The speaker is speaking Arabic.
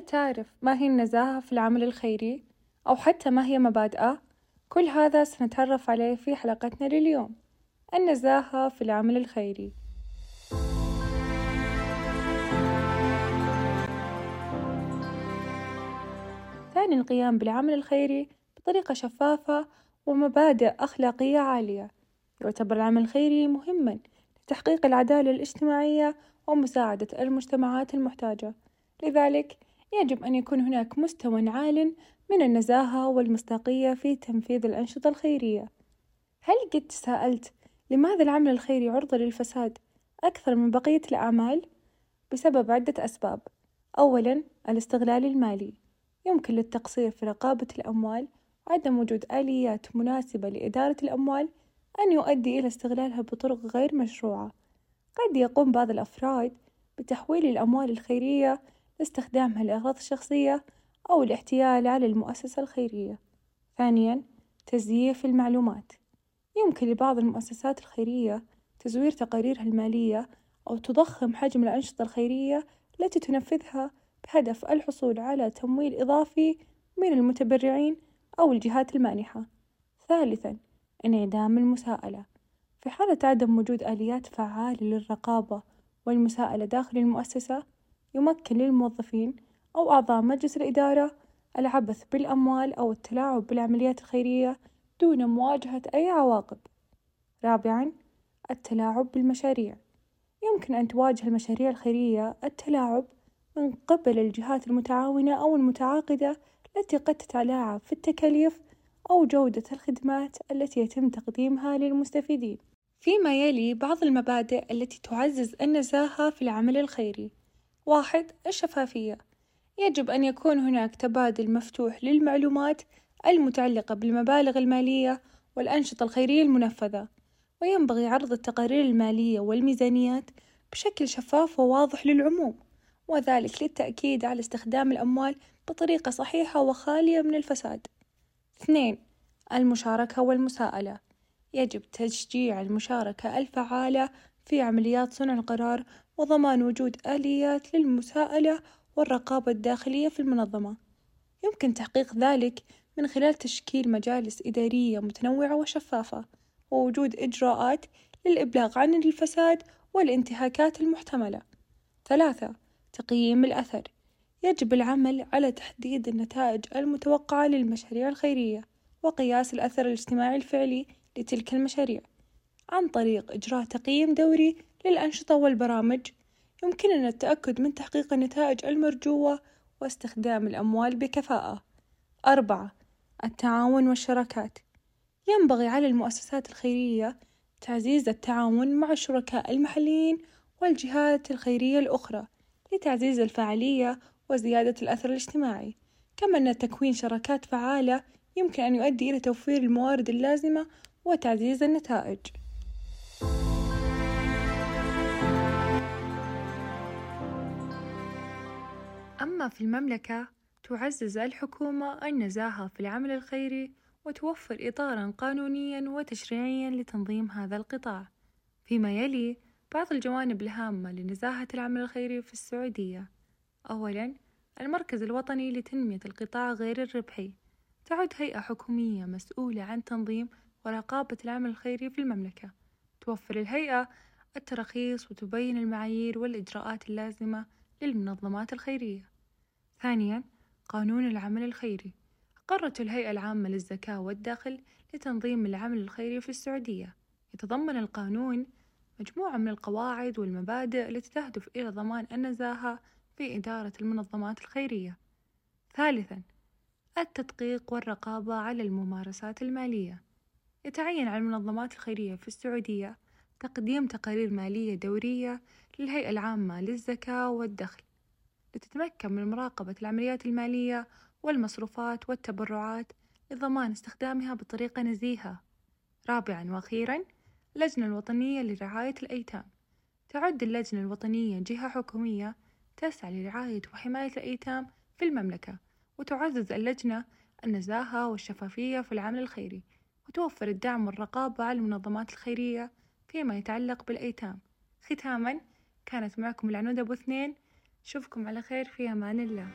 هل تعرف ما هي النزاهة في العمل الخيري؟ أو حتى ما هي مبادئه؟ كل هذا سنتعرف عليه في حلقتنا لليوم النزاهة في العمل الخيري ثاني القيام بالعمل الخيري بطريقة شفافة ومبادئ أخلاقية عالية يعتبر العمل الخيري مهما لتحقيق العدالة الاجتماعية ومساعدة المجتمعات المحتاجة لذلك يجب أن يكون هناك مستوى عال من النزاهة والمصداقية في تنفيذ الأنشطة الخيرية. هل قد تساءلت لماذا العمل الخيري عرضة للفساد أكثر من بقية الأعمال؟ بسبب عدة أسباب. أولا الاستغلال المالي. يمكن للتقصير في رقابة الأموال وعدم وجود آليات مناسبة لإدارة الأموال أن يؤدي إلى استغلالها بطرق غير مشروعة. قد يقوم بعض الأفراد بتحويل الأموال الخيرية لاستخدامها لأغراض شخصية أو الاحتيال على المؤسسة الخيرية. ثانيا تزييف المعلومات. يمكن لبعض المؤسسات الخيرية تزوير تقاريرها المالية أو تضخم حجم الأنشطة الخيرية التي تنفذها بهدف الحصول على تمويل إضافي من المتبرعين أو الجهات المانحة. ثالثا انعدام المساءلة. في حالة عدم وجود آليات فعالة للرقابة والمساءلة داخل المؤسسة يمكن للموظفين أو أعضاء مجلس الإدارة العبث بالأموال أو التلاعب بالعمليات الخيرية دون مواجهة أي عواقب. رابعًا التلاعب بالمشاريع يمكن أن تواجه المشاريع الخيرية التلاعب من قبل الجهات المتعاونة أو المتعاقدة التي قد تتلاعب في التكاليف أو جودة الخدمات التي يتم تقديمها للمستفيدين. فيما يلي بعض المبادئ التي تعزز النزاهة في العمل الخيري. واحد الشفافية يجب أن يكون هناك تبادل مفتوح للمعلومات المتعلقة بالمبالغ المالية والأنشطة الخيرية المنفذة وينبغي عرض التقارير المالية والميزانيات بشكل شفاف وواضح للعموم وذلك للتأكيد على استخدام الأموال بطريقة صحيحة وخالية من الفساد. اثنين المشاركة والمساءلة يجب تشجيع المشاركة الفعالة في عمليات صنع القرار وضمان وجود آليات للمساءلة والرقابة الداخلية في المنظمة. يمكن تحقيق ذلك من خلال تشكيل مجالس إدارية متنوعة وشفافة ووجود إجراءات للإبلاغ عن الفساد والانتهاكات المحتملة. ثلاثة تقييم الأثر. يجب العمل على تحديد النتائج المتوقعة للمشاريع الخيرية وقياس الأثر الاجتماعي الفعلي لتلك المشاريع. عن طريق إجراء تقييم دوري للأنشطة والبرامج يمكننا التأكد من تحقيق النتائج المرجوة واستخدام الأموال بكفاءة. أربعة التعاون والشراكات ينبغي على المؤسسات الخيرية تعزيز التعاون مع الشركاء المحليين والجهات الخيرية الأخرى لتعزيز الفعالية وزيادة الأثر الاجتماعي، كما أن تكوين شراكات فعالة يمكن أن يؤدي إلى توفير الموارد اللازمة وتعزيز النتائج. أما في المملكة تعزز الحكومة النزاهة في العمل الخيري وتوفر إطارا قانونيا وتشريعيا لتنظيم هذا القطاع. فيما يلي بعض الجوانب الهامة لنزاهة العمل الخيري في السعودية. أولا المركز الوطني لتنمية القطاع غير الربحي. تعد هيئة حكومية مسؤولة عن تنظيم ورقابة العمل الخيري في المملكة. توفر الهيئة التراخيص وتبين المعايير والإجراءات اللازمة للمنظمات الخيرية. ثانيا قانون العمل الخيري. أقرت الهيئة العامة للزكاة والدخل لتنظيم العمل الخيري في السعودية. يتضمن القانون مجموعة من القواعد والمبادئ التي تهدف إلى ضمان النزاهة في إدارة المنظمات الخيرية. ثالثا التدقيق والرقابة على الممارسات المالية. يتعين على المنظمات الخيرية في السعودية تقديم تقارير مالية دورية للهيئة العامة للزكاة والدخل. لتتمكن من مراقبة العمليات المالية والمصروفات والتبرعات لضمان استخدامها بطريقة نزيهة. رابعًا وأخيرًا اللجنة الوطنية لرعاية الأيتام تعد اللجنة الوطنية جهة حكومية تسعى لرعاية وحماية الأيتام في المملكة وتعزز اللجنة النزاهة والشفافية في العمل الخيري وتوفر الدعم والرقابة على المنظمات الخيرية فيما يتعلق بالأيتام ختامًا كانت معكم العنود أبو اثنين أشوفكم على خير في أمان الله.